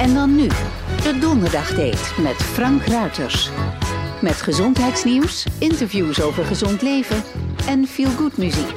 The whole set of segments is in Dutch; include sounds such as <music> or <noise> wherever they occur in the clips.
En dan nu, de Donderdagdate met Frank Ruiters. Met gezondheidsnieuws, interviews over gezond leven en feel-good muziek.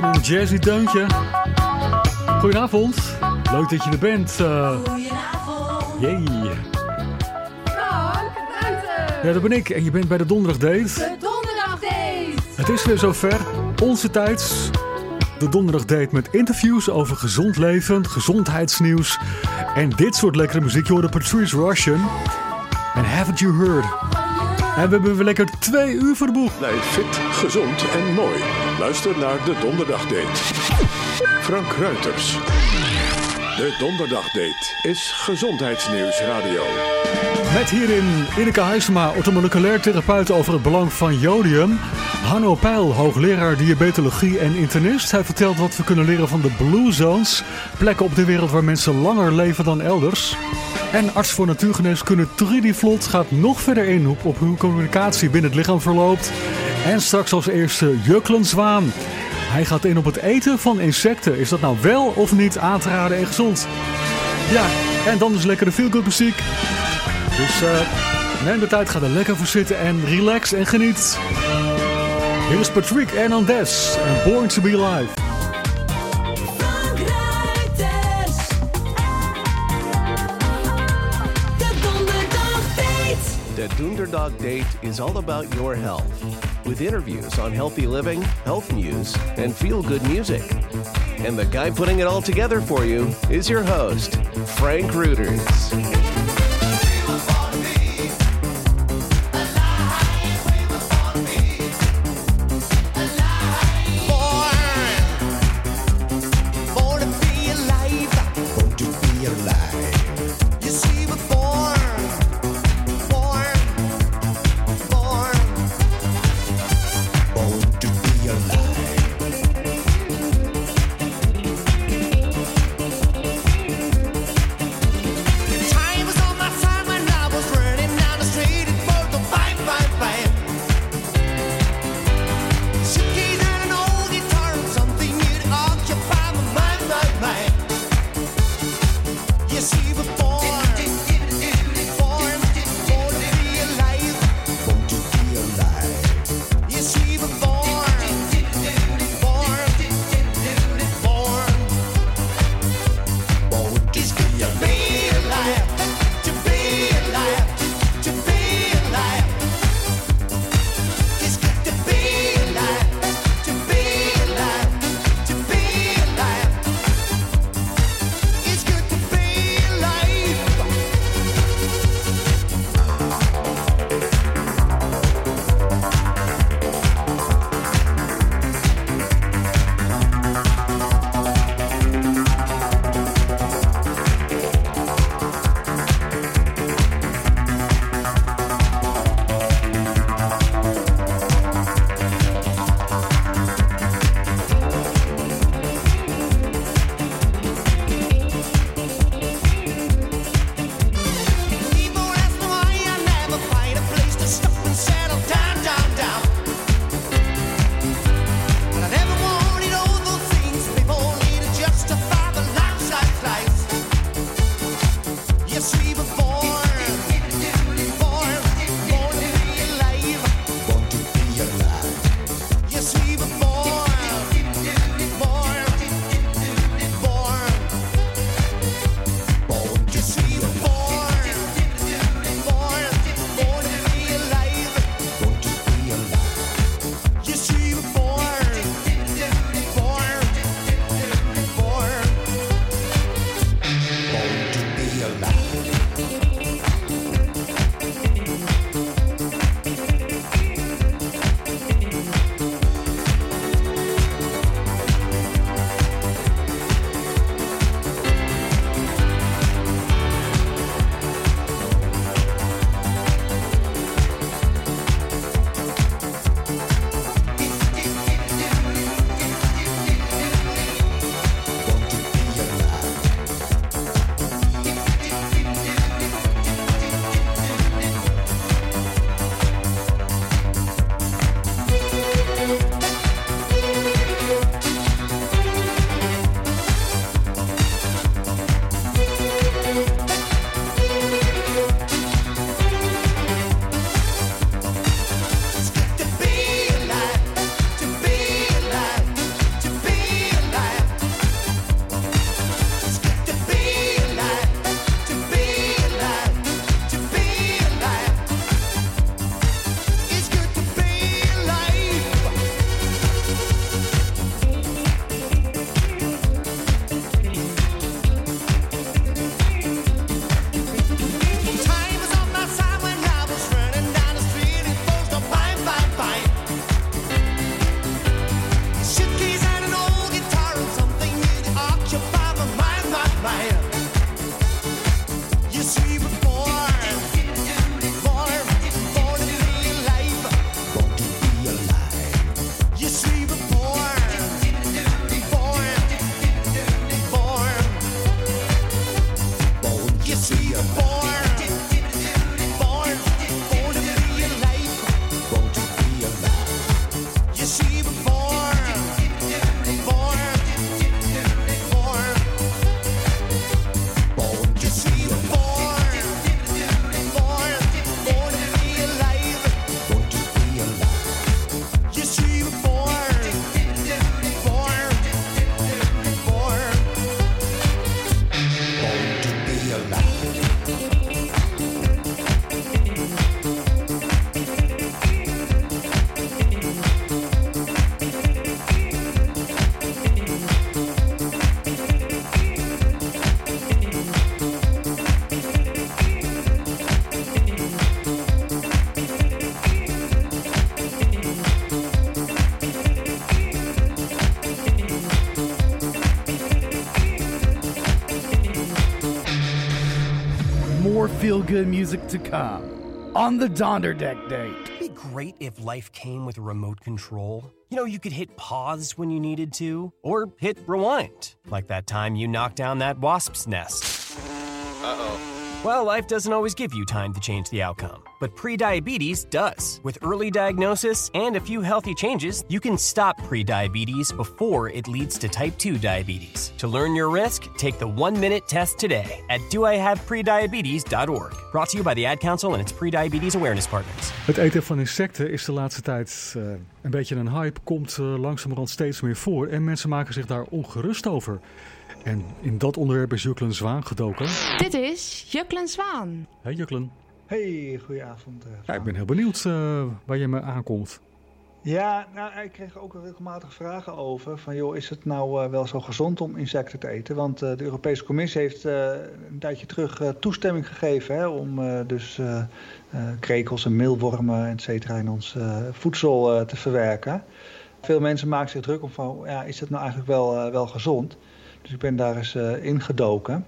Beetje een jazzy deuntje. Goedenavond. Leuk dat je er bent. eh Goedenavond. Yay. Frank Ruiter. Ja, dat ben ik. En je bent bij de Donderdag Date. De donderdag date. Het is weer zover. Onze tijd. De Donderdag Date met interviews over gezond leven, gezondheidsnieuws en dit soort lekkere muziek. Je hoorde Patrice Russian en Haven't You Heard. En we hebben weer lekker twee uur voor de boeg. Blijf fit, gezond en mooi. Luister naar de Donderdagdate. Frank Ruiters. De Donderdagdate is Gezondheidsnieuws Radio. Met hierin Ineke Huisema, orthomoleculair therapeut over het belang van jodium. Hanno Peil, hoogleraar diabetologie en internist. Hij vertelt wat we kunnen leren van de Blue Zones. Plekken op de wereld waar mensen langer leven dan elders. En arts voor natuurgeneeskunde Trudy Vlot gaat nog verder in op hoe communicatie binnen het lichaam verloopt. En straks als eerste Juklen Zwaan. Hij gaat in op het eten van insecten. Is dat nou wel of niet aan te raden en gezond? Ja, en dan is lekkere feel-good muziek. Dus eh, neem de tijd, ga er lekker voor zitten en relax en geniet. Hier is Patrick Hernandez en Born to Be donderdag date. Dunderdog Date is all about your health, with interviews on healthy living, health news, and feel good music. And the guy putting it all together for you is your host, Frank Reuters. Feel good music to come on the Donderdeck date. It'd be great if life came with a remote control. You know, you could hit pause when you needed to, or hit rewind, like that time you knocked down that wasp's nest. Uh. Well, life doesn't always give you time to change the outcome, but prediabetes does. With early diagnosis and a few healthy changes, you can stop prediabetes before it leads to type 2 diabetes. To learn your risk, take the one minute test today at doihaveprediabetes.org. Brought to you by the Ad Council and its prediabetes awareness partners. Het eten van insecten is de laatste tijd eh, een beetje een hype, komt eh, langzamerhand steeds meer voor en mensen maken zich daar ongerust over. En in dat onderwerp is Juklen Zwaan gedoken. Dit is Juklen Zwaan. Hé Juklen. Hey, goedenavond. eh, Ja, ik ben heel benieuwd eh, waar je me aankomt. Ja, nou, ik kreeg ook regelmatig vragen over van joh, is het nou eh, wel zo gezond om insecten te eten? Want eh, de Europese Commissie heeft eh, een tijdje terug eh, toestemming gegeven hè, om eh, dus eh, eh, krekels en meelwormen et cetera in ons eh, voedsel eh, te verwerken. Veel mensen maken zich druk om van ja, is het nou eigenlijk wel, eh, wel gezond? Dus ik ben daar eens eh, ingedoken.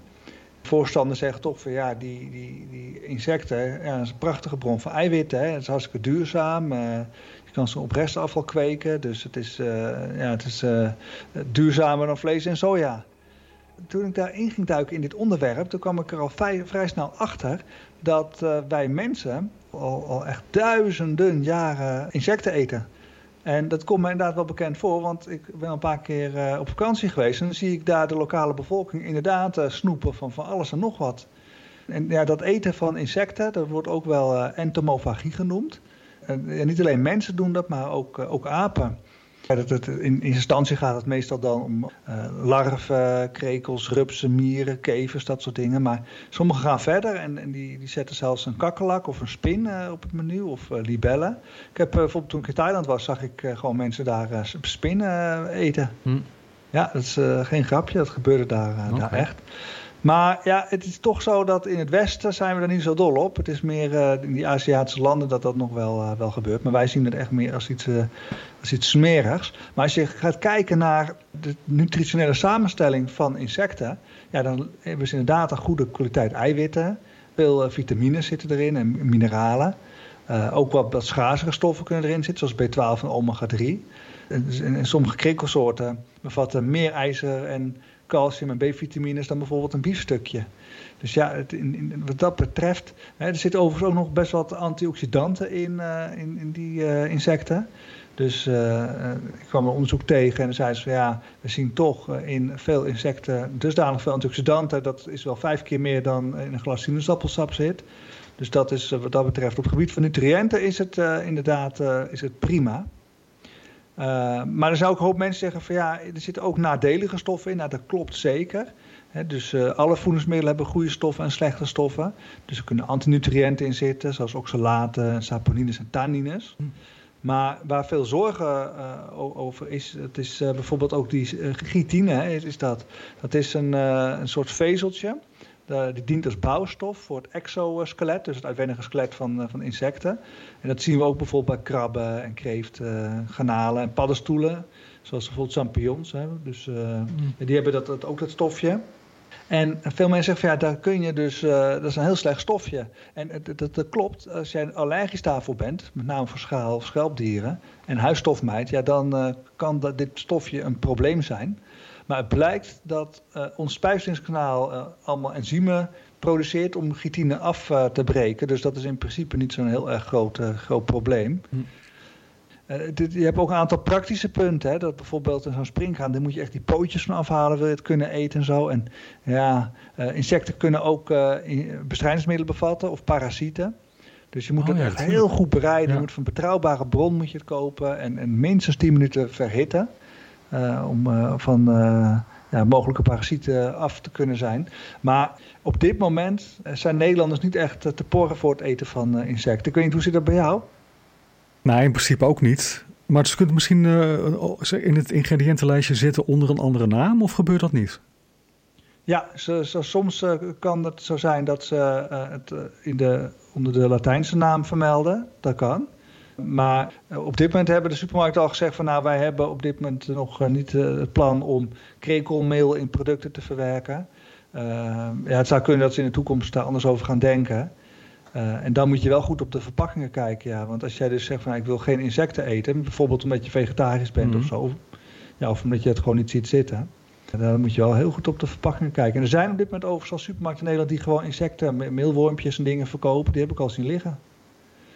Voorstanders zeggen toch van ja, die, die, die insecten, ja, dat is een prachtige bron van eiwitten. Hè. Het is hartstikke duurzaam. eh, je kan ze op restafval kweken. Dus het is, eh, ja, het is duurzamer dan vlees en soja. Toen ik daarin ging duiken in dit onderwerp, toen kwam ik er al vrij, snel achter dat wij mensen al, al echt duizenden jaren insecten eten. En dat komt me inderdaad wel bekend voor, want ik ben een paar keer eh, op vakantie geweest. En dan zie ik daar de lokale bevolking inderdaad eh, snoepen van, van alles en nog wat. En ja, dat eten van insecten, dat wordt ook wel eh, entomofagie genoemd. En, niet alleen mensen doen dat, maar ook, ook apen. Ja, dat, het, in, instantie gaat het meestal dan om eh, larven, krekels, rupsen, mieren, kevers, dat soort dingen. Maar sommigen gaan verder en, en die, die zetten zelfs een kakkelak of een spin eh, op het menu of eh, libellen. Ik heb bijvoorbeeld toen ik in Thailand was, zag ik gewoon mensen daar spinnen eten. Hm. Ja, dat is geen grapje, dat gebeurde daar, daar echt. Maar ja, het is toch zo dat in het Westen zijn we er niet zo dol op. Het is meer in die Aziatische landen dat dat nog wel, wel gebeurt. Maar wij zien het echt meer als iets, iets smerigs. Maar als je gaat kijken naar de nutritionele samenstelling van insecten... Ja, dan hebben ze inderdaad een goede kwaliteit eiwitten. Veel eh, vitamines zitten erin en mineralen. Eh, ook wat, wat schaarsere stoffen kunnen erin zitten, zoals B12 en omega-3. En, en- sommige krikkelsoorten bevatten meer ijzer en calcium en B-vitamines dan bijvoorbeeld een biefstukje. Dus ja, het, in, wat dat betreft, hè, er zitten overigens ook nog best wat antioxidanten in, eh, in, in die insecten. Dus eh, eh, ik kwam een onderzoek tegen en dan zeiden ze van ja, we zien toch eh, in veel insecten dusdanig veel antioxidanten. Dat is wel vijf keer meer dan in een glas sinaasappelsap zit. Dus dat is wat dat betreft op het gebied van nutriënten is het inderdaad is het prima. Maar dan zou ik een hoop mensen zeggen van ja, er zitten ook nadelige stoffen in. Nou, dat klopt zeker. Dus alle voedingsmiddelen hebben goede stoffen en slechte stoffen. Dus er kunnen antinutriënten in zitten, zoals oxalaten, saponines en tannines. Hm. Maar waar veel zorgen uh, over is, het is uh, bijvoorbeeld ook die uh, chitine, hè, is, is dat. Dat is een, een soort vezeltje. Die dient als bouwstof voor het exoskelet, dus het uitwendige skelet van, van insecten. En dat zien we ook bijvoorbeeld bij krabben en kreeften, garnalen en paddenstoelen. Zoals bijvoorbeeld champignons. Hè. Dus mm. die hebben dat, dat, ook dat stofje. En veel mensen zeggen van ja, daar kun je dus, uh, dat is een heel slecht stofje. En dat, klopt, als jij allergisch daarvoor bent, met name voor schaal of schelpdieren en huisstofmijt, ja, dan uh, kan dat, dit stofje een probleem zijn. Maar het blijkt dat uh, ons spijsverteringskanaal uh, allemaal enzymen produceert om chitine af te breken. Dus dat is in principe niet zo'n heel erg groot, groot probleem. Hm. Dit, je hebt ook een aantal praktische punten. Hè? Dat bijvoorbeeld in zo'n springhaan, daar moet je echt die pootjes van afhalen, wil je het kunnen eten en zo. En ja, insecten kunnen ook bestrijdingsmiddelen bevatten of parasieten. Dus je moet oh, het ja, echt heel goed bereiden. Ja. Je moet van een betrouwbare bron moet je het kopen en, en minstens 10 minuten verhitten. Uh, om uh, van uh, ja, mogelijke parasieten af te kunnen zijn. Maar op dit moment zijn Nederlanders niet echt te porren voor het eten van insecten. Ik weet niet, hoe zit dat bij jou? Nee, in principe ook niet. Maar ze kunnen misschien in het ingrediëntenlijstje zitten onder een andere naam, of gebeurt dat niet? Ja, zo, soms kan het zo zijn dat ze het in de, onder de Latijnse naam vermelden. Dat kan. Maar op dit moment hebben de supermarkten al gezegd van nou wij hebben op dit moment nog niet het plan om krekelmeel in producten te verwerken. Eh, ja, het zou kunnen dat ze in de toekomst daar anders over gaan denken. Eh, en dan moet je wel goed op de verpakkingen kijken. Ja. Want als jij dus zegt van nou, ik wil geen insecten eten, bijvoorbeeld omdat je vegetarisch bent Mhm. of zo, ja, of omdat je het gewoon niet ziet zitten. Dan moet je wel heel goed op de verpakkingen kijken. En er zijn op dit moment overigens al supermarkten in Nederland die gewoon insecten, me- meelwormpjes en dingen verkopen. Die heb ik al zien liggen.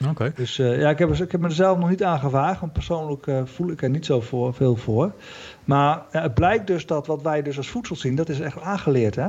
Oké. Dus eh, ja, ik heb, ik heb me er zelf nog niet aan gewaagd, want persoonlijk eh, voel ik er niet zo voor, veel voor. Maar het blijkt dus dat wat wij dus als voedsel zien, dat is echt aangeleerd. Hè?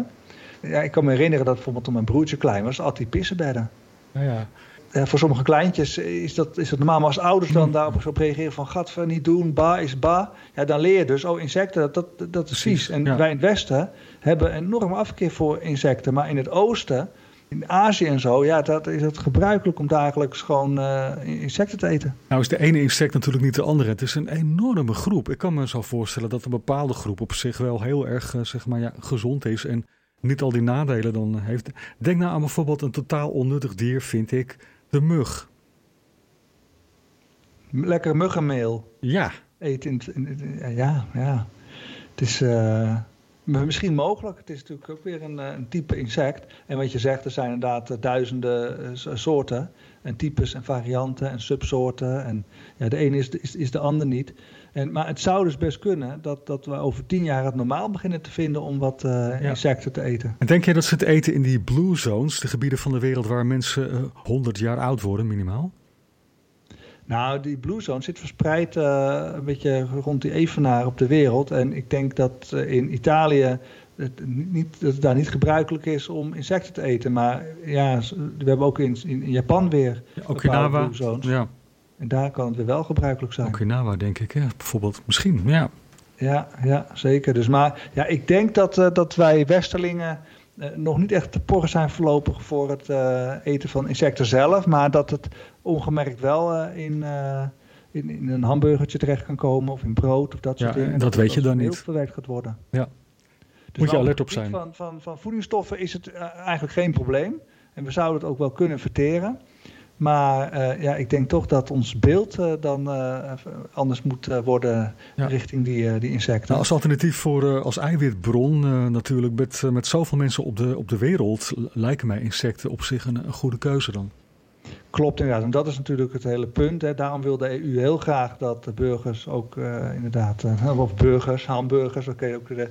Ja, ik kan me herinneren dat bijvoorbeeld toen mijn broertje klein was, had hij pissenbedden. Ja, ja. Voor sommige kleintjes is dat, is dat normaal. Maar als ouders dan daarop op reageren van... gadver, niet doen, ba is ba. Ja, dan leer je dus, oh, insecten, dat, dat, dat is vies. En ja. wij in het Westen hebben een enorme afkeer voor insecten. Maar in het Oosten, in Azië en zo... ja, dat is het gebruikelijk om dagelijks gewoon eh, insecten te eten. Nou is de ene insect natuurlijk niet de andere. Het is een enorme groep. Ik kan me zo voorstellen dat een bepaalde groep op zich wel heel erg eh, zeg maar, ja, gezond is en niet al die nadelen dan heeft. Denk nou aan bijvoorbeeld een totaal onnuttig dier, vind ik, de mug. Lekker muggenmeel Ja, eten. In, ja, ja. Het is eh, misschien mogelijk. Het is natuurlijk ook weer een, eh, een type insect. En wat je zegt, er zijn inderdaad eh, duizenden so- soorten. En types en varianten en subsoorten. En ja, de ene is, de- is, is de ander niet. En, maar het zou dus best kunnen dat, dat we over tien jaar het normaal beginnen te vinden om wat eh, Ja. insecten te eten. en denk je dat ze het eten in die blue zones, de gebieden van de wereld waar mensen eh, 100 jaar oud worden minimaal? Nou, die Blue Zone zit verspreid eh, een beetje rond die evenaar op de wereld. En ik denk dat eh, in Italië het, niet, dat het daar niet gebruikelijk is om insecten te eten. Maar ja, we hebben ook in, in, Japan weer Okinawa, Blue Zones. ja, En daar kan het weer wel gebruikelijk zijn. Okinawa denk ik, bijvoorbeeld. Misschien, ja. Ja, ja, zeker. Dus maar ja, ik denk dat, eh, dat wij Westerlingen eh, nog niet echt te porren zijn voorlopig voor het eh, eten van insecten zelf. Maar dat het ongemerkt wel in, in, in een hamburgertje terecht kan komen of in brood of dat soort Ja, dingen. en dat weet je dan niet. verwerkt gaat worden. Ja. Dus Moet je alert op zijn. Van, van, van voedingsstoffen is het eigenlijk geen probleem. En we zouden het ook wel kunnen verteren. Maar eh, ja, ik denk toch dat ons beeld eh, dan eh, anders moet worden Ja. richting die, die insecten. Nou, als alternatief voor als eiwitbron natuurlijk met, met zoveel mensen op de, op de wereld lijken mij insecten op zich een, een goede keuze dan. Klopt inderdaad. En dat is natuurlijk het hele punt. Hè. Daarom wil de EU heel graag dat de burgers ook eh, inderdaad, eh, of burgers, hamburgers, oké ook. De,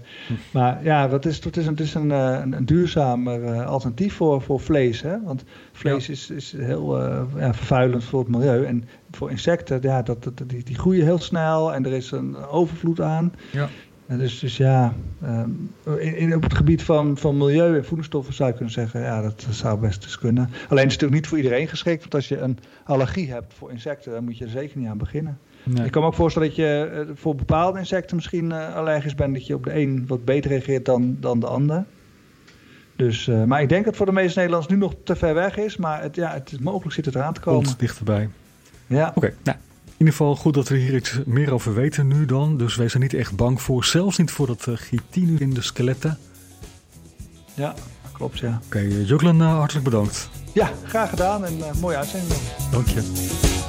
maar ja, dat is, het is, een, het is een, eh, een, een duurzamer alternatief voor, voor vlees. Hè. Want vlees is, is heel ja, vervuilend voor het milieu. En voor insecten, ja, dat, dat, die, die groeien heel snel en er is een overvloed aan. Ja. En dus, dus ja, ehm, in, in, op het gebied van, van milieu en voedingsstoffen zou je kunnen zeggen, ja, dat zou best eens kunnen. Alleen het is natuurlijk niet voor iedereen geschikt, want als je een allergie hebt voor insecten, dan moet je er zeker niet aan beginnen. Nee. Ik kan me ook voorstellen dat je eh, voor bepaalde insecten misschien eh, allergisch bent, dat je op de een wat beter reageert dan, dan de ander. Dus, eh, maar ik denk dat het voor de meeste Nederlanders nu nog te ver weg is, maar het, ja, het is mogelijk zit het eraan te komen. Komt dichterbij. Ja. Oké, nou, in ieder geval goed dat we hier iets meer over weten nu dan. Dus wees er niet echt bang voor. Zelfs niet voor dat uh, chitine in de skeletten. Ja, klopt ja. Oké, okay, Juklen, uh, hartelijk bedankt. Ja, graag gedaan en uh, mooie uitzending. Dank je.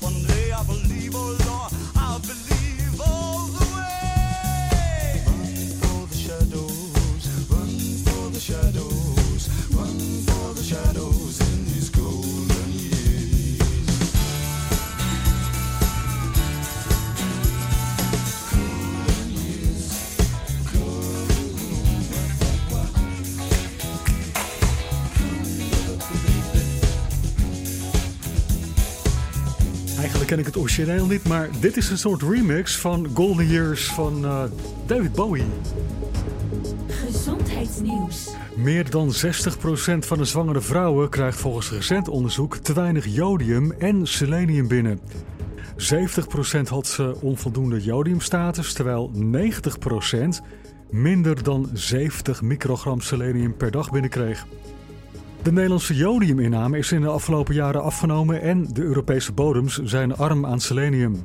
One. Ken ik het origineel niet, maar dit is een soort remix van Golden Years van eh, David Bowie. Gezondheidsnieuws. Meer dan 60% van de zwangere vrouwen krijgt volgens recent onderzoek te weinig jodium en selenium binnen. 70% had ze onvoldoende jodiumstatus, terwijl 90% minder dan 70 microgram selenium per dag binnenkreeg. De Nederlandse jodiuminname is in de afgelopen jaren afgenomen en de Europese bodems zijn arm aan selenium.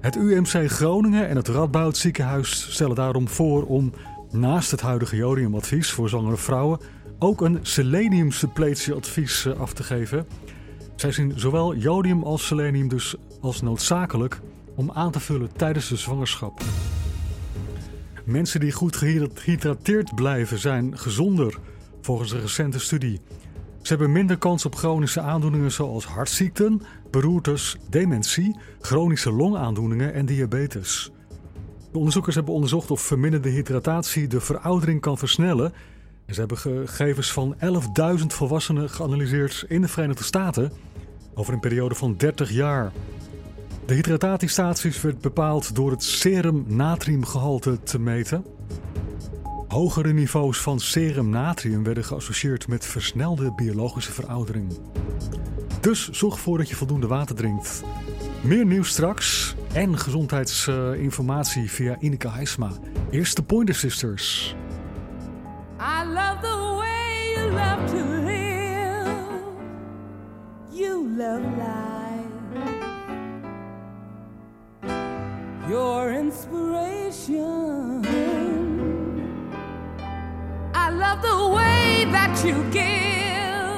Het UMC Groningen en het Radboud ziekenhuis stellen daarom voor om naast het huidige jodiumadvies voor zwangere vrouwen ook een seleniumsuppletieadvies eh, af te geven. Zij zien zowel jodium als selenium dus als noodzakelijk om aan te vullen tijdens de zwangerschap. Mensen die goed gehydrateerd blijven zijn gezonder, volgens een recente studie. Ze hebben minder kans op chronische aandoeningen zoals hartziekten, beroertes, dementie, chronische longaandoeningen en diabetes. De onderzoekers hebben onderzocht of verminderde hydratatie de veroudering kan versnellen. En ze hebben gegevens van 11.000 volwassenen geanalyseerd in de Verenigde Staten over een periode van 30 jaar. De hydratatiestatus werd bepaald door het serum natriumgehalte te meten. Hogere niveaus van serum natrium werden geassocieerd met versnelde biologische veroudering. Dus zorg ervoor dat je voldoende water drinkt. Meer nieuws straks en gezondheidsinformatie via Ineke Heisma. Eerst de Pointer Sisters. I love the way you love to live. You love life. Your inspiration. Love the way that you give.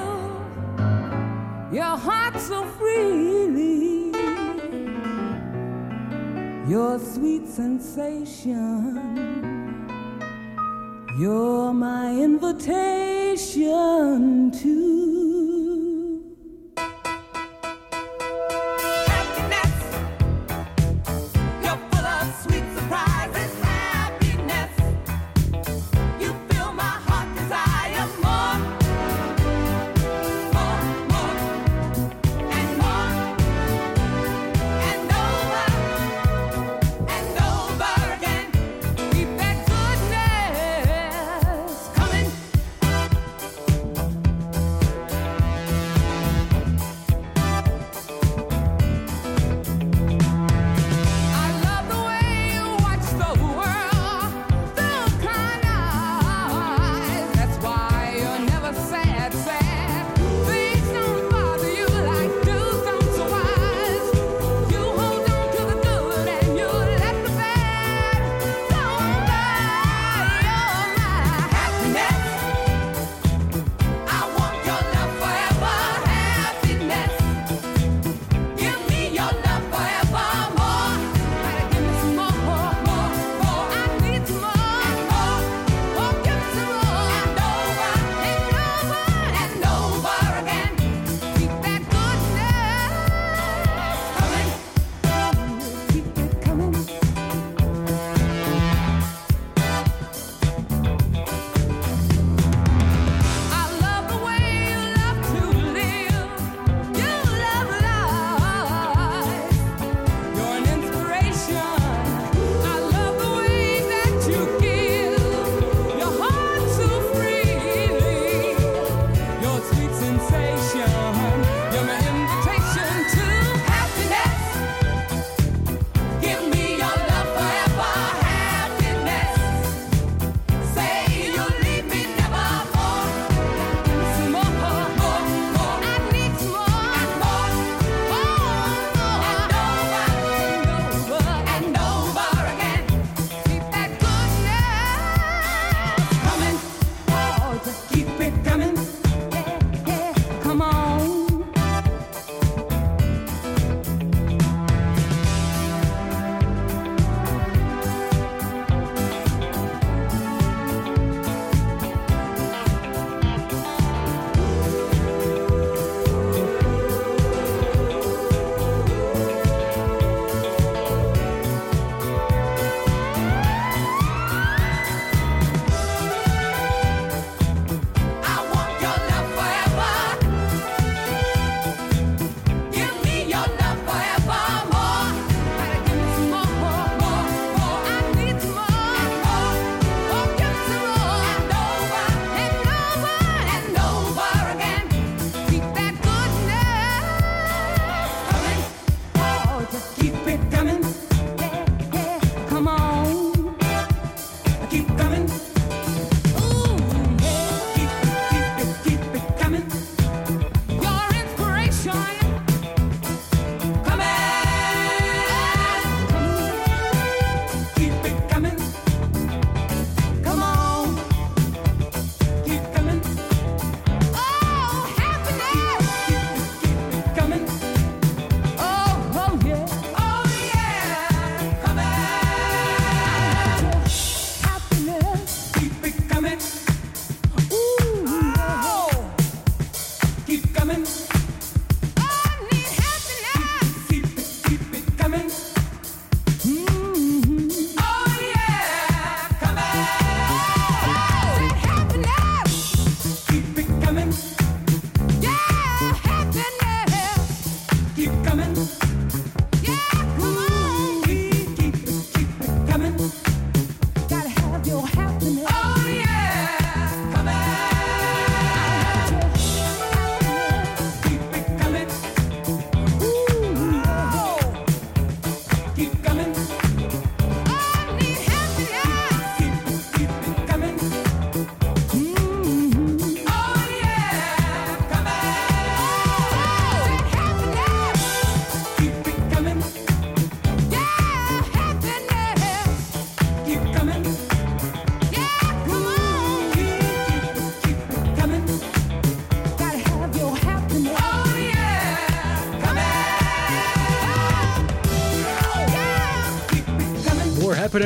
Your heart so freely. Your sweet sensation. You're my invitation to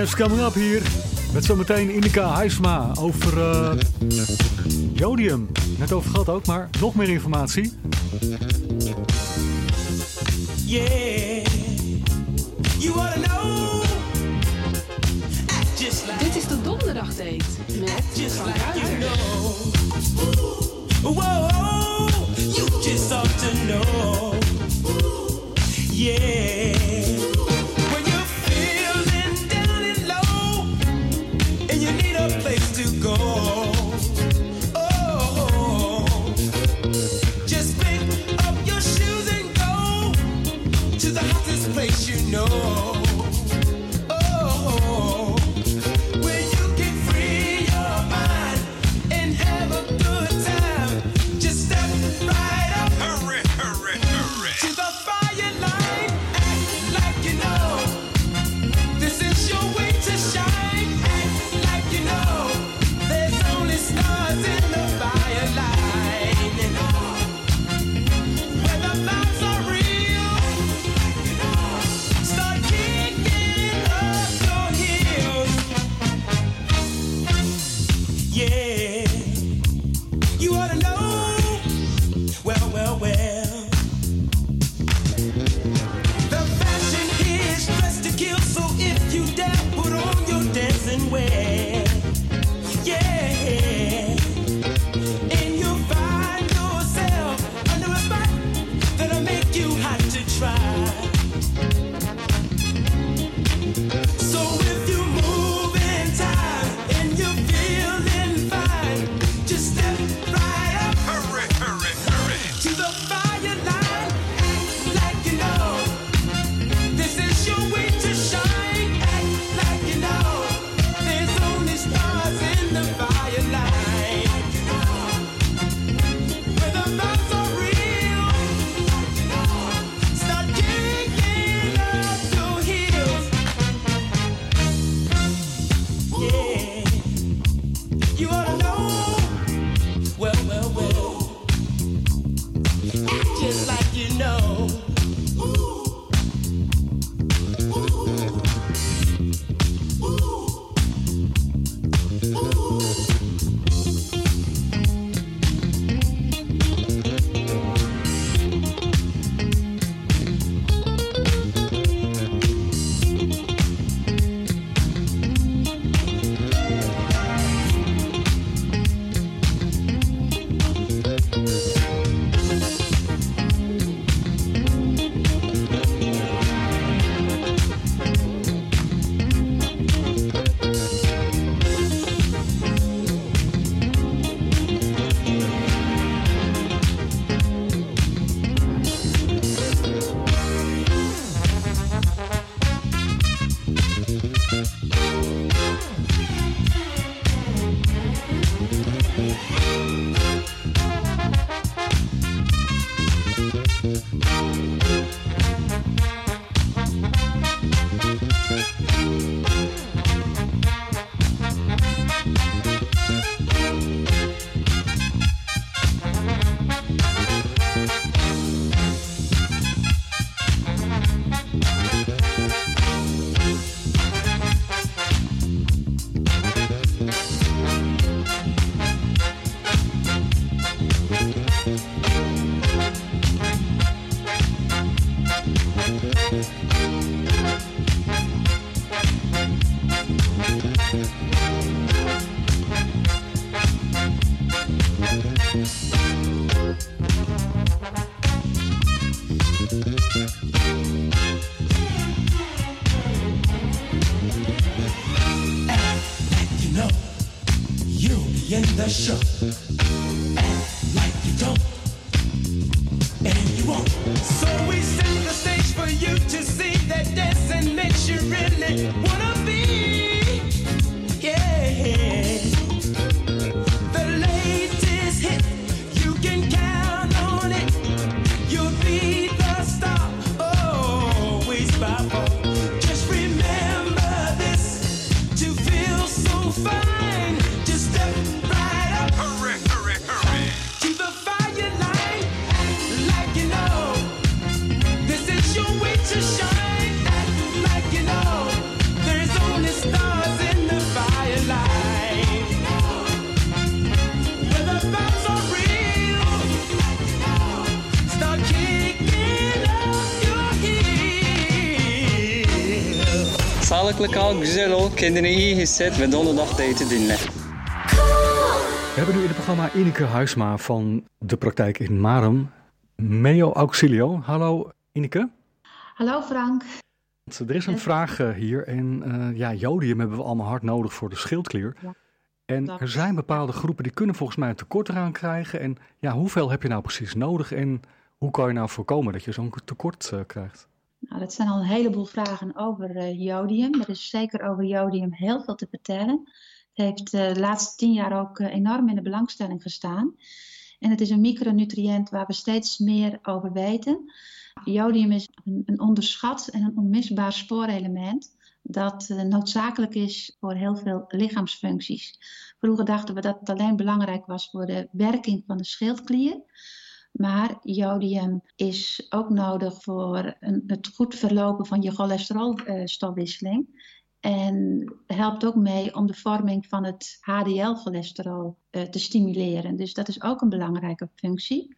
Jazz Coming Up hier. Met zometeen Indica Huisma over eh, jodium. Net over gehad ook, maar nog meer informatie. Yeah, you know. Dit is de donderdagdate met sağlıklı kal, güzel ol, kendini iyi hisset ve donderdag dinle. We hebben nu in het programma Ineke Huisma van de praktijk in Marum. Meo Auxilio. Hallo Ineke. Hallo Frank. Er is een vraag eh, hier en eh, ja, jodium hebben we allemaal hard nodig voor de schildklier. Ja, En dat er zijn bepaalde groepen die kunnen volgens mij een tekort eraan krijgen. En ja, hoeveel heb je nou precies nodig en hoe kan je nou voorkomen dat je zo'n tekort eh, krijgt? Nou, dat zijn al een heleboel vragen over eh, jodium. Er is zeker over jodium heel veel te vertellen. Het heeft eh, de laatste tien jaar ook eh, enorm in de belangstelling gestaan. En het is een micronutriënt waar we steeds meer over weten. Jodium is een, een onderschat en een onmisbaar spoorelement dat noodzakelijk is voor heel veel lichaamsfuncties. Vroeger dachten we dat het alleen belangrijk was voor de werking van de schildklier. Maar jodium is ook nodig voor een, het goed verlopen van je cholesterolstofwisseling. En helpt ook mee om de vorming van het HDL-cholesterol eh, te stimuleren. Dus dat is ook een belangrijke functie.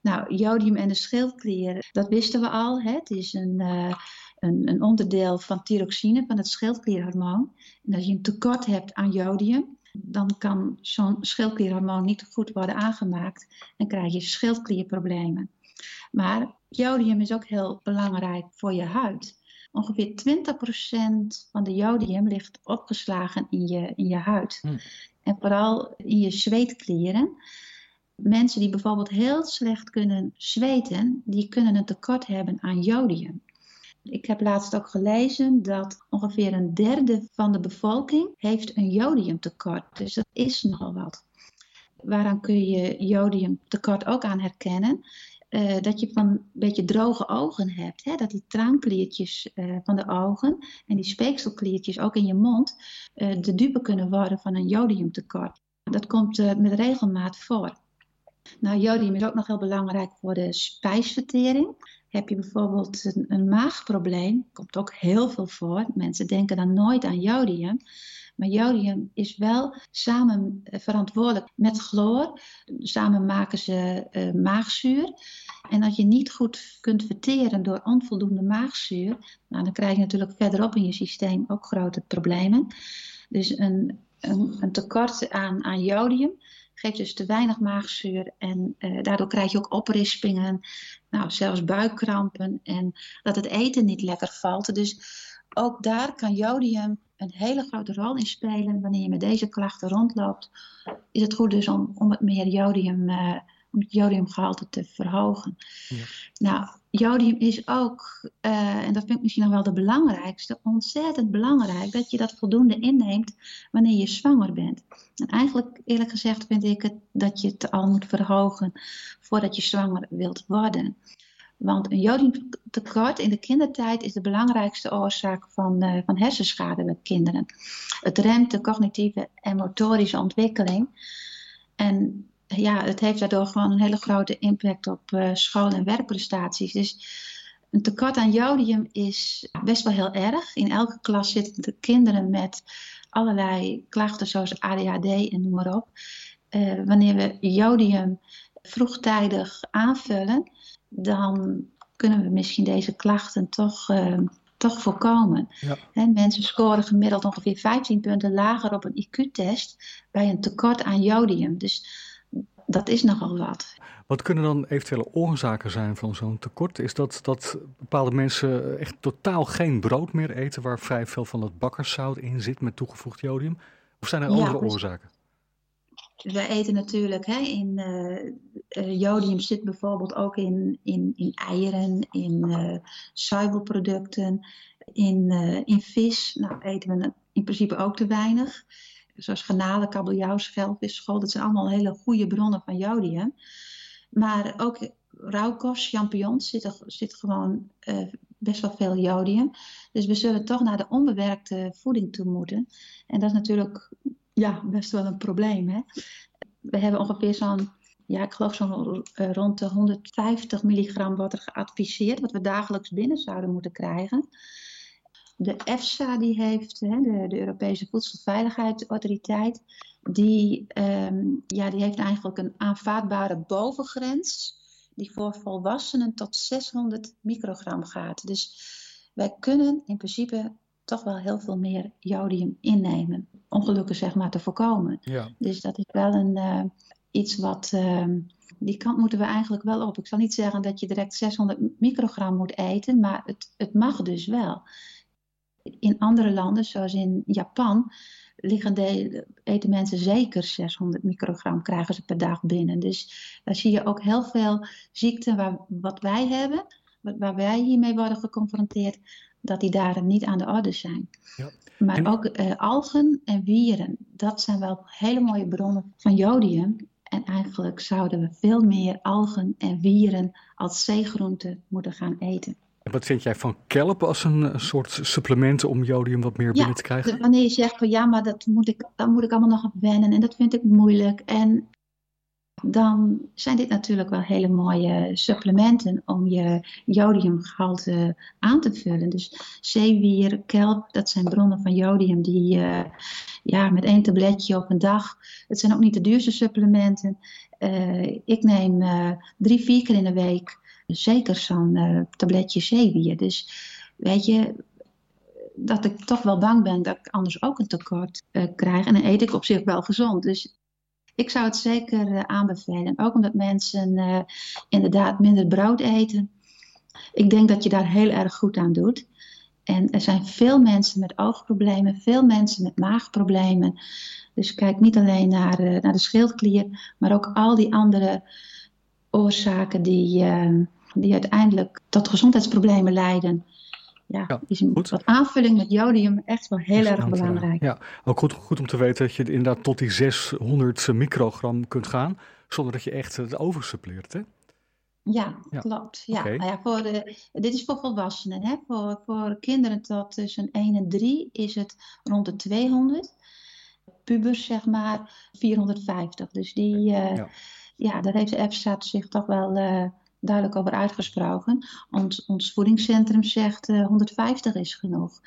Nou, jodium en de schildklier, dat wisten we al. Hè? Het is een, eh, een, een onderdeel van thyroxine, van het schildklierhormoon. En als je een tekort hebt aan jodium, dan kan zo'n schildklierhormoon niet goed worden aangemaakt en krijg je schildklierproblemen. Maar jodium is ook heel belangrijk voor je huid. Ongeveer 20% van de jodium ligt opgeslagen in je, in je huid. En vooral in je zweetklieren. Mensen die bijvoorbeeld heel slecht kunnen zweten, die kunnen een tekort hebben aan jodium. Ik heb laatst ook gelezen dat ongeveer een derde van de bevolking heeft een jodiumtekort. Dus dat is nogal wat. Waaraan kun je jodiumtekort ook aan herkennen? Eh, dat je van een beetje droge ogen hebt. Hè? Dat die traankliertjes eh, van de ogen en die speekselkliertjes ook in je mond eh, de dupe kunnen worden van een jodiumtekort. Dat komt met regelmaat voor. Nou, jodium is ook nog heel belangrijk voor de spijsvertering. Heb je bijvoorbeeld een, maagprobleem, komt ook heel veel voor. Mensen denken dan nooit aan jodium. Maar jodium is wel samen eh, verantwoordelijk met chloor. Samen maken ze eh, maagzuur. En als je niet goed kunt verteren door onvoldoende maagzuur, nou, dan krijg je natuurlijk verderop in je systeem ook grote problemen. Dus een, een, een tekort aan, aan jodium geeft dus te weinig maagzuur en eh, daardoor krijg je ook oprispingen, nou, zelfs buikkrampen en dat het eten niet lekker valt. Dus ook daar kan jodium een hele grote rol in spelen. Wanneer je met deze klachten rondloopt, is het goed dus om, om het meer jodium, eh, om het jodiumgehalte te verhogen. Nou, jodium is ook, eh, en dat vind ik misschien nog wel de belangrijkste, ontzettend belangrijk dat je dat voldoende inneemt wanneer je zwanger bent. En eigenlijk, eerlijk gezegd, vind ik het dat je het al moet verhogen voordat je zwanger wilt worden. Want een jodiumtekort in de kindertijd is de belangrijkste oorzaak van, eh, van hersenschade bij kinderen. Het remt de cognitieve en motorische ontwikkeling. En ja, het heeft daardoor gewoon een hele grote impact op eh, school- en werkprestaties. Dus een tekort aan jodium is best wel heel erg. In elke klas zitten de kinderen met allerlei klachten zoals ADHD en noem maar op. Eh, wanneer we jodium vroegtijdig aanvullen, dan kunnen we misschien deze klachten toch, eh, toch voorkomen. Ja. Mensen scoren gemiddeld ongeveer 15 punten lager op een IQ-test bij een tekort aan jodium. Dus dat is nogal wat. Wat kunnen dan eventuele oorzaken zijn van zo'n tekort? Is dat dat bepaalde mensen echt totaal geen brood meer eten waar vrij veel van dat bakkerszout in zit met toegevoegd jodium? Of zijn er Ja, andere oorzaken? We eten natuurlijk, hè, in eh, eh, jodium zit bijvoorbeeld ook in, in, in eieren, in zuivelproducten, in, in vis. Nou, eten we in principe ook te weinig. Zoals garnalen, kabeljauw, schelpvis, school. Dat zijn allemaal hele goede bronnen van jodium. Maar ook rauwkost, champignons, zit, er, zit gewoon eh, best wel veel jodium. Dus we zullen toch naar de onbewerkte voeding toe moeten. En dat is natuurlijk ja, best wel een probleem. Hè? We hebben ongeveer zo'n, ja, ik geloof zo'n eh, rond de 150 milligram wordt er geadviseerd, wat we dagelijks binnen zouden moeten krijgen. De EFSA, die heeft, hè, de, de Europese Voedselveiligheidsautoriteit, die, ehm, ja, die heeft eigenlijk een aanvaardbare bovengrens die voor volwassenen tot 600 microgram gaat. Dus wij kunnen in principe toch wel heel veel meer jodium innemen. Ongelukken zeg maar te voorkomen. Ja. Dus dat is wel een, eh, iets wat. eh, die kant moeten we eigenlijk wel op. Ik zal niet zeggen dat je direct 600 microgram moet eten, maar het, het mag dus wel. In andere landen, zoals in Japan, liggen de, eten mensen zeker 600 microgram krijgen ze per dag binnen. Dus daar zie je ook heel veel ziekten waar, wat wij hebben, wat- waar wij hiermee worden geconfronteerd, dat die daar niet aan de orde zijn. Ja. Maar En- ook eh, algen en wieren, dat zijn wel hele mooie bronnen van jodium. En eigenlijk zouden we veel meer algen en wieren als zeegroente moeten gaan eten. En wat vind jij van kelp als een eh, soort supplement om jodium wat meer binnen te krijgen? wanneer je zegt van ja, maar dat moet ik, dan moet ik allemaal nog op wennen en dat vind ik moeilijk. En dan zijn dit natuurlijk wel hele mooie supplementen om je jodiumgehalte aan te vullen. Dus zeewier, kelp, dat zijn bronnen van jodium die eh, ja, met één tabletje op een dag. Het zijn ook niet de duurste supplementen. Eh, ik neem drie, vier keer in de week zeker zo'n eh, tabletje zeewier. Dus weet je, dat ik toch wel bang ben dat ik anders ook een tekort eh, krijg. En dan eet ik op zich wel gezond. Dus ik zou het zeker eh, aanbevelen. Ook omdat mensen inderdaad minder brood eten. Ik denk dat je daar heel erg goed aan doet. En er zijn veel mensen met oogproblemen, veel mensen met maagproblemen. Dus kijk niet alleen naar, naar de schildklier, maar ook al die andere oorzaken die, die uiteindelijk tot gezondheidsproblemen leiden. Ja, is een wat aanvulling met jodium echt wel heel erg ja. belangrijk. Ja, ook goed, goed om te weten dat je inderdaad tot die 600 microgram kunt gaan, zonder dat je echt het oversuppleert. Hè? Ja, Ja. klopt. Ja. Nou ja, voor de, dit is voor volwassenen. Hè? Voor, voor kinderen tot tussen 1 en 3 is het rond de 200. Pubers zeg maar 450. Dus die, eh, Ja. ja. daar heeft de EFSA zich toch wel eh, duidelijk over uitgesproken. Ons, ons voedingscentrum zegt eh 150 is genoeg.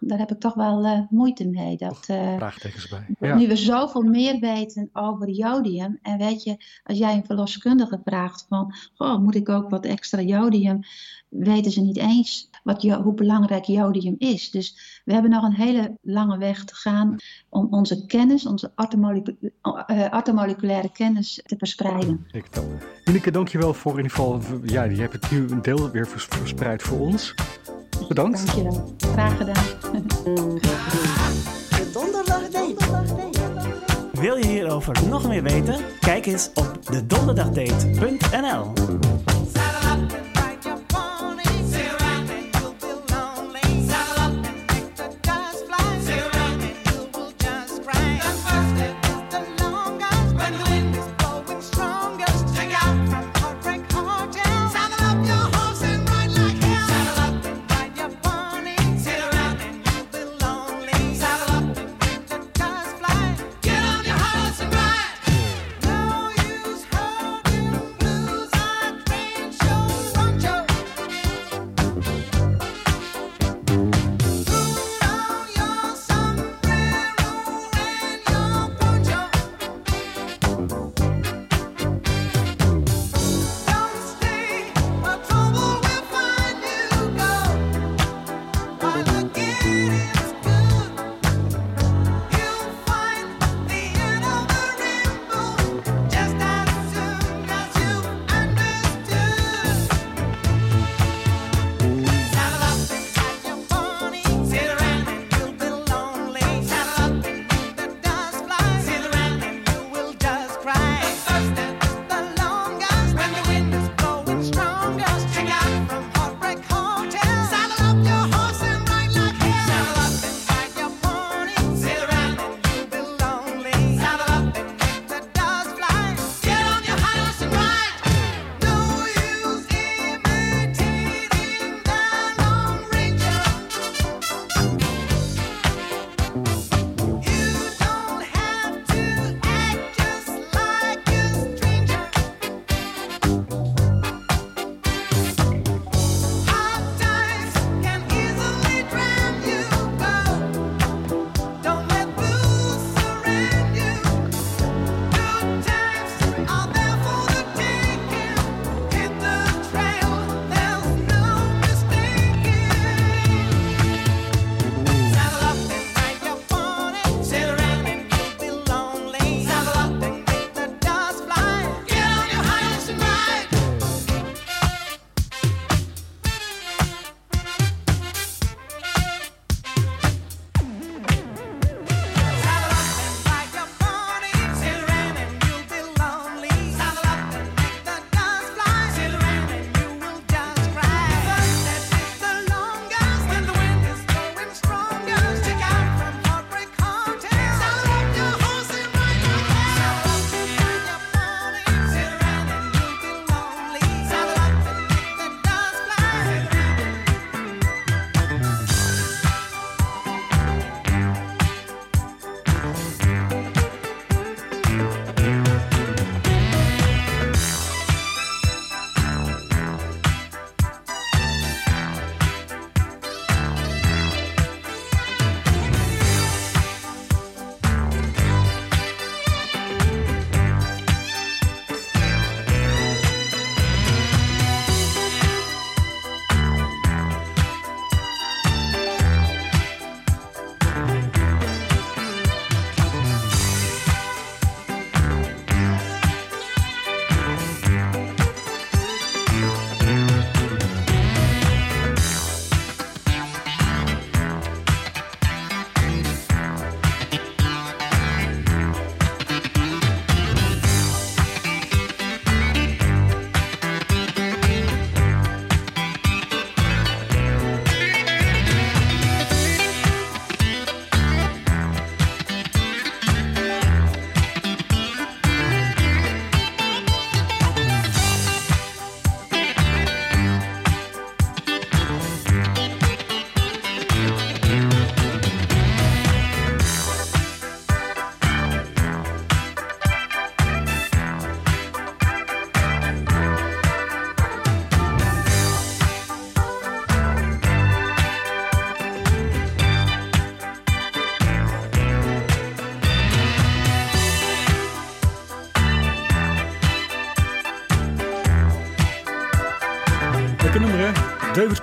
Daar heb ik toch wel eh, moeite mee. Dat, eh, Vraagtekens bij. nu Ja. we zoveel meer weten over jodium. En weet je, als jij een verloskundige vraagt van, moet ik ook wat extra jodium? Weten ze niet eens wat, hoe belangrijk jodium is. Dus we hebben nog een hele lange weg te gaan om onze kennis, onze eh, orthomoleculaire kennis te verspreiden. Ik dan. Ineke, dankjewel voor in ieder geval. Ja, je hebt het nu een deel weer vers- verspreid voor ons. Bedankt. Dankjewel. Graag gedaan. De donderdag date. Wil je hierover nog meer weten? Kijk eens op dedonderdagdate.nl. Get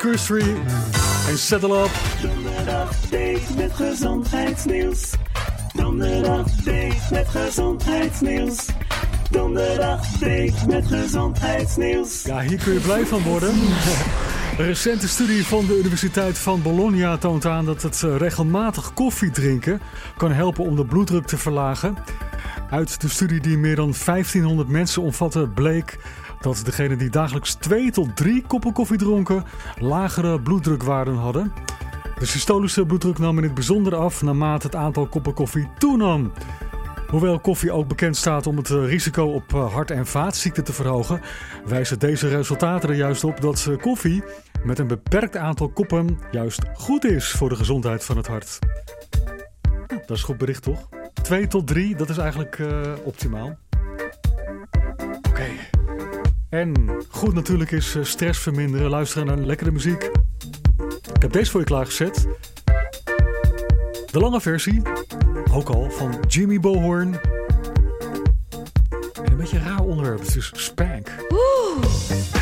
David Curstry en Settle Up. Donderdag date met gezondheidsnieuws. Donderdag date met gezondheidsnieuws. Donderdag date met gezondheidsnieuws. Ja, hier kun je blij van worden. <laughs> Een recente studie van de Universiteit van Bologna toont aan dat het eh, regelmatig koffie drinken kan helpen om de bloeddruk te verlagen. Uit de studie die meer dan 1500 mensen omvatte bleek dat degenen die dagelijks 2 tot 3 koppen koffie dronken lagere bloeddrukwaarden hadden. De systolische bloeddruk nam in het bijzonder af naarmate het aantal koppen koffie toenam. Hoewel koffie ook bekend staat om het eh, risico op eh, hart- en vaatziekten te verhogen, wijzen deze resultaten er juist op dat koffie met een beperkt aantal koppen juist goed is voor de gezondheid van het hart. Dat is goed bericht toch? 2 tot 3, dat is eigenlijk eh, optimaal. En goed natuurlijk is eh, stress verminderen, luisteren naar lekkere muziek. Ik heb deze voor je klaargezet. De lange versie, ook al, van Jimmy Bohorn. En een beetje een raar onderwerp, het is Spank. That's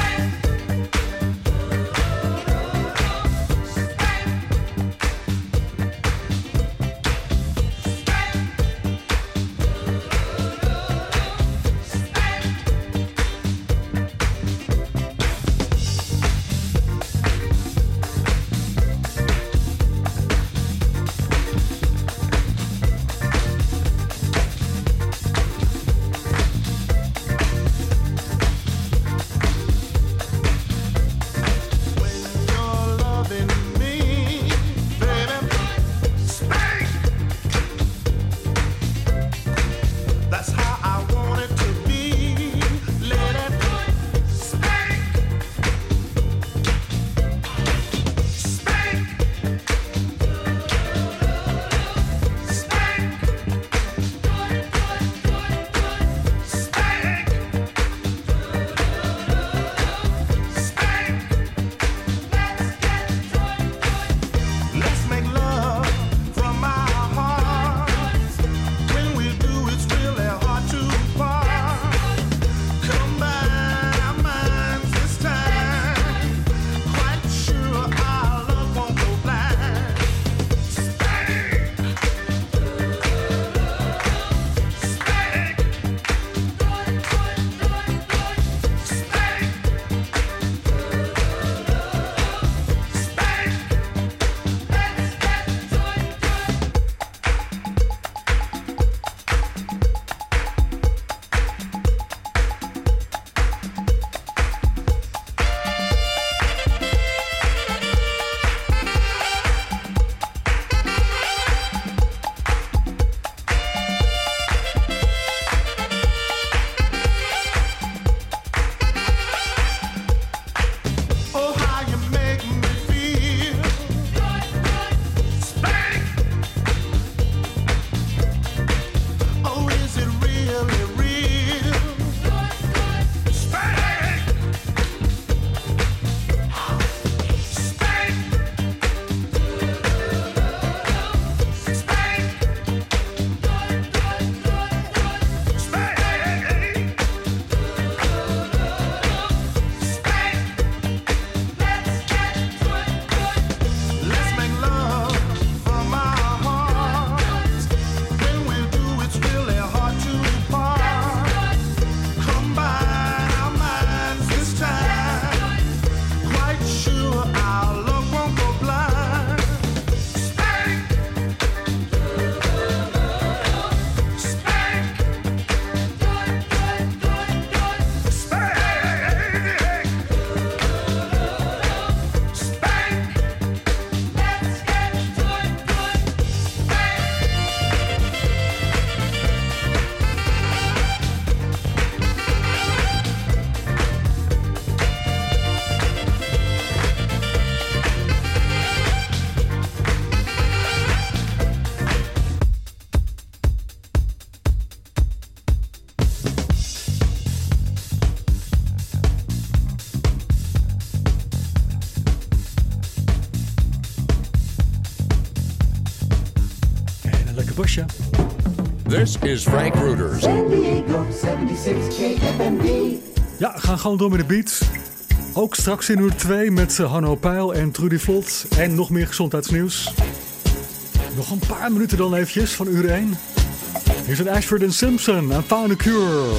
Busje. This is Frank Ruders. San Diego 76 Ja, gaan gewoon door met de beat. Ook straks in uur 2 met eh, Hanno Pijl en Trudy Vlot. En nog meer gezondheidsnieuws. Nog een paar minuten dan eventjes van uur 1. Hier zijn Ashford en Simpson aan Found a Cure.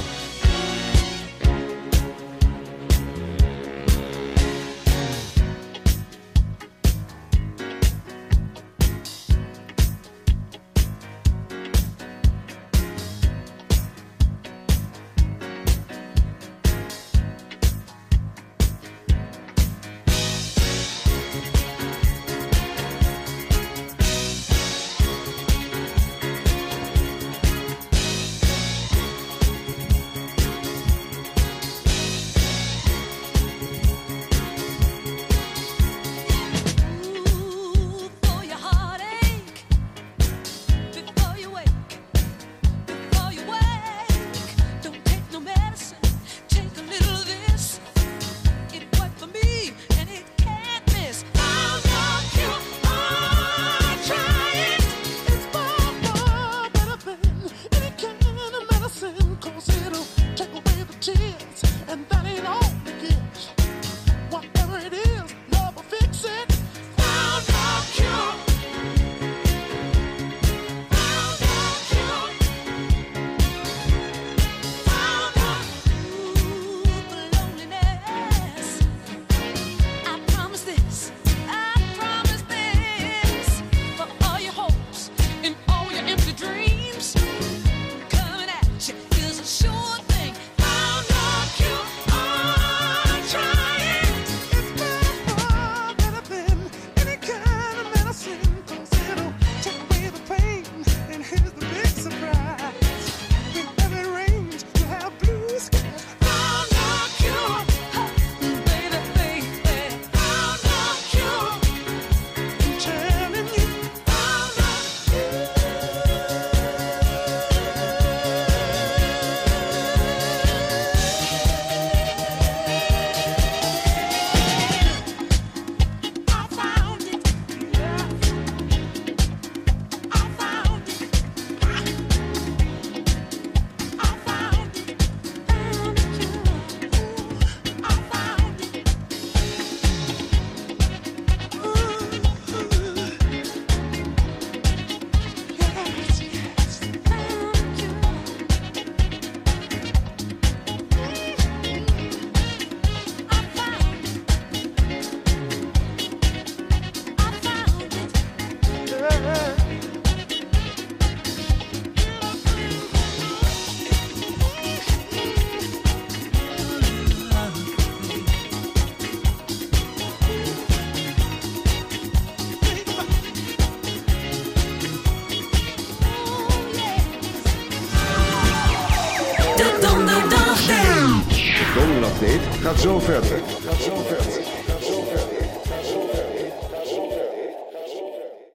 oferta.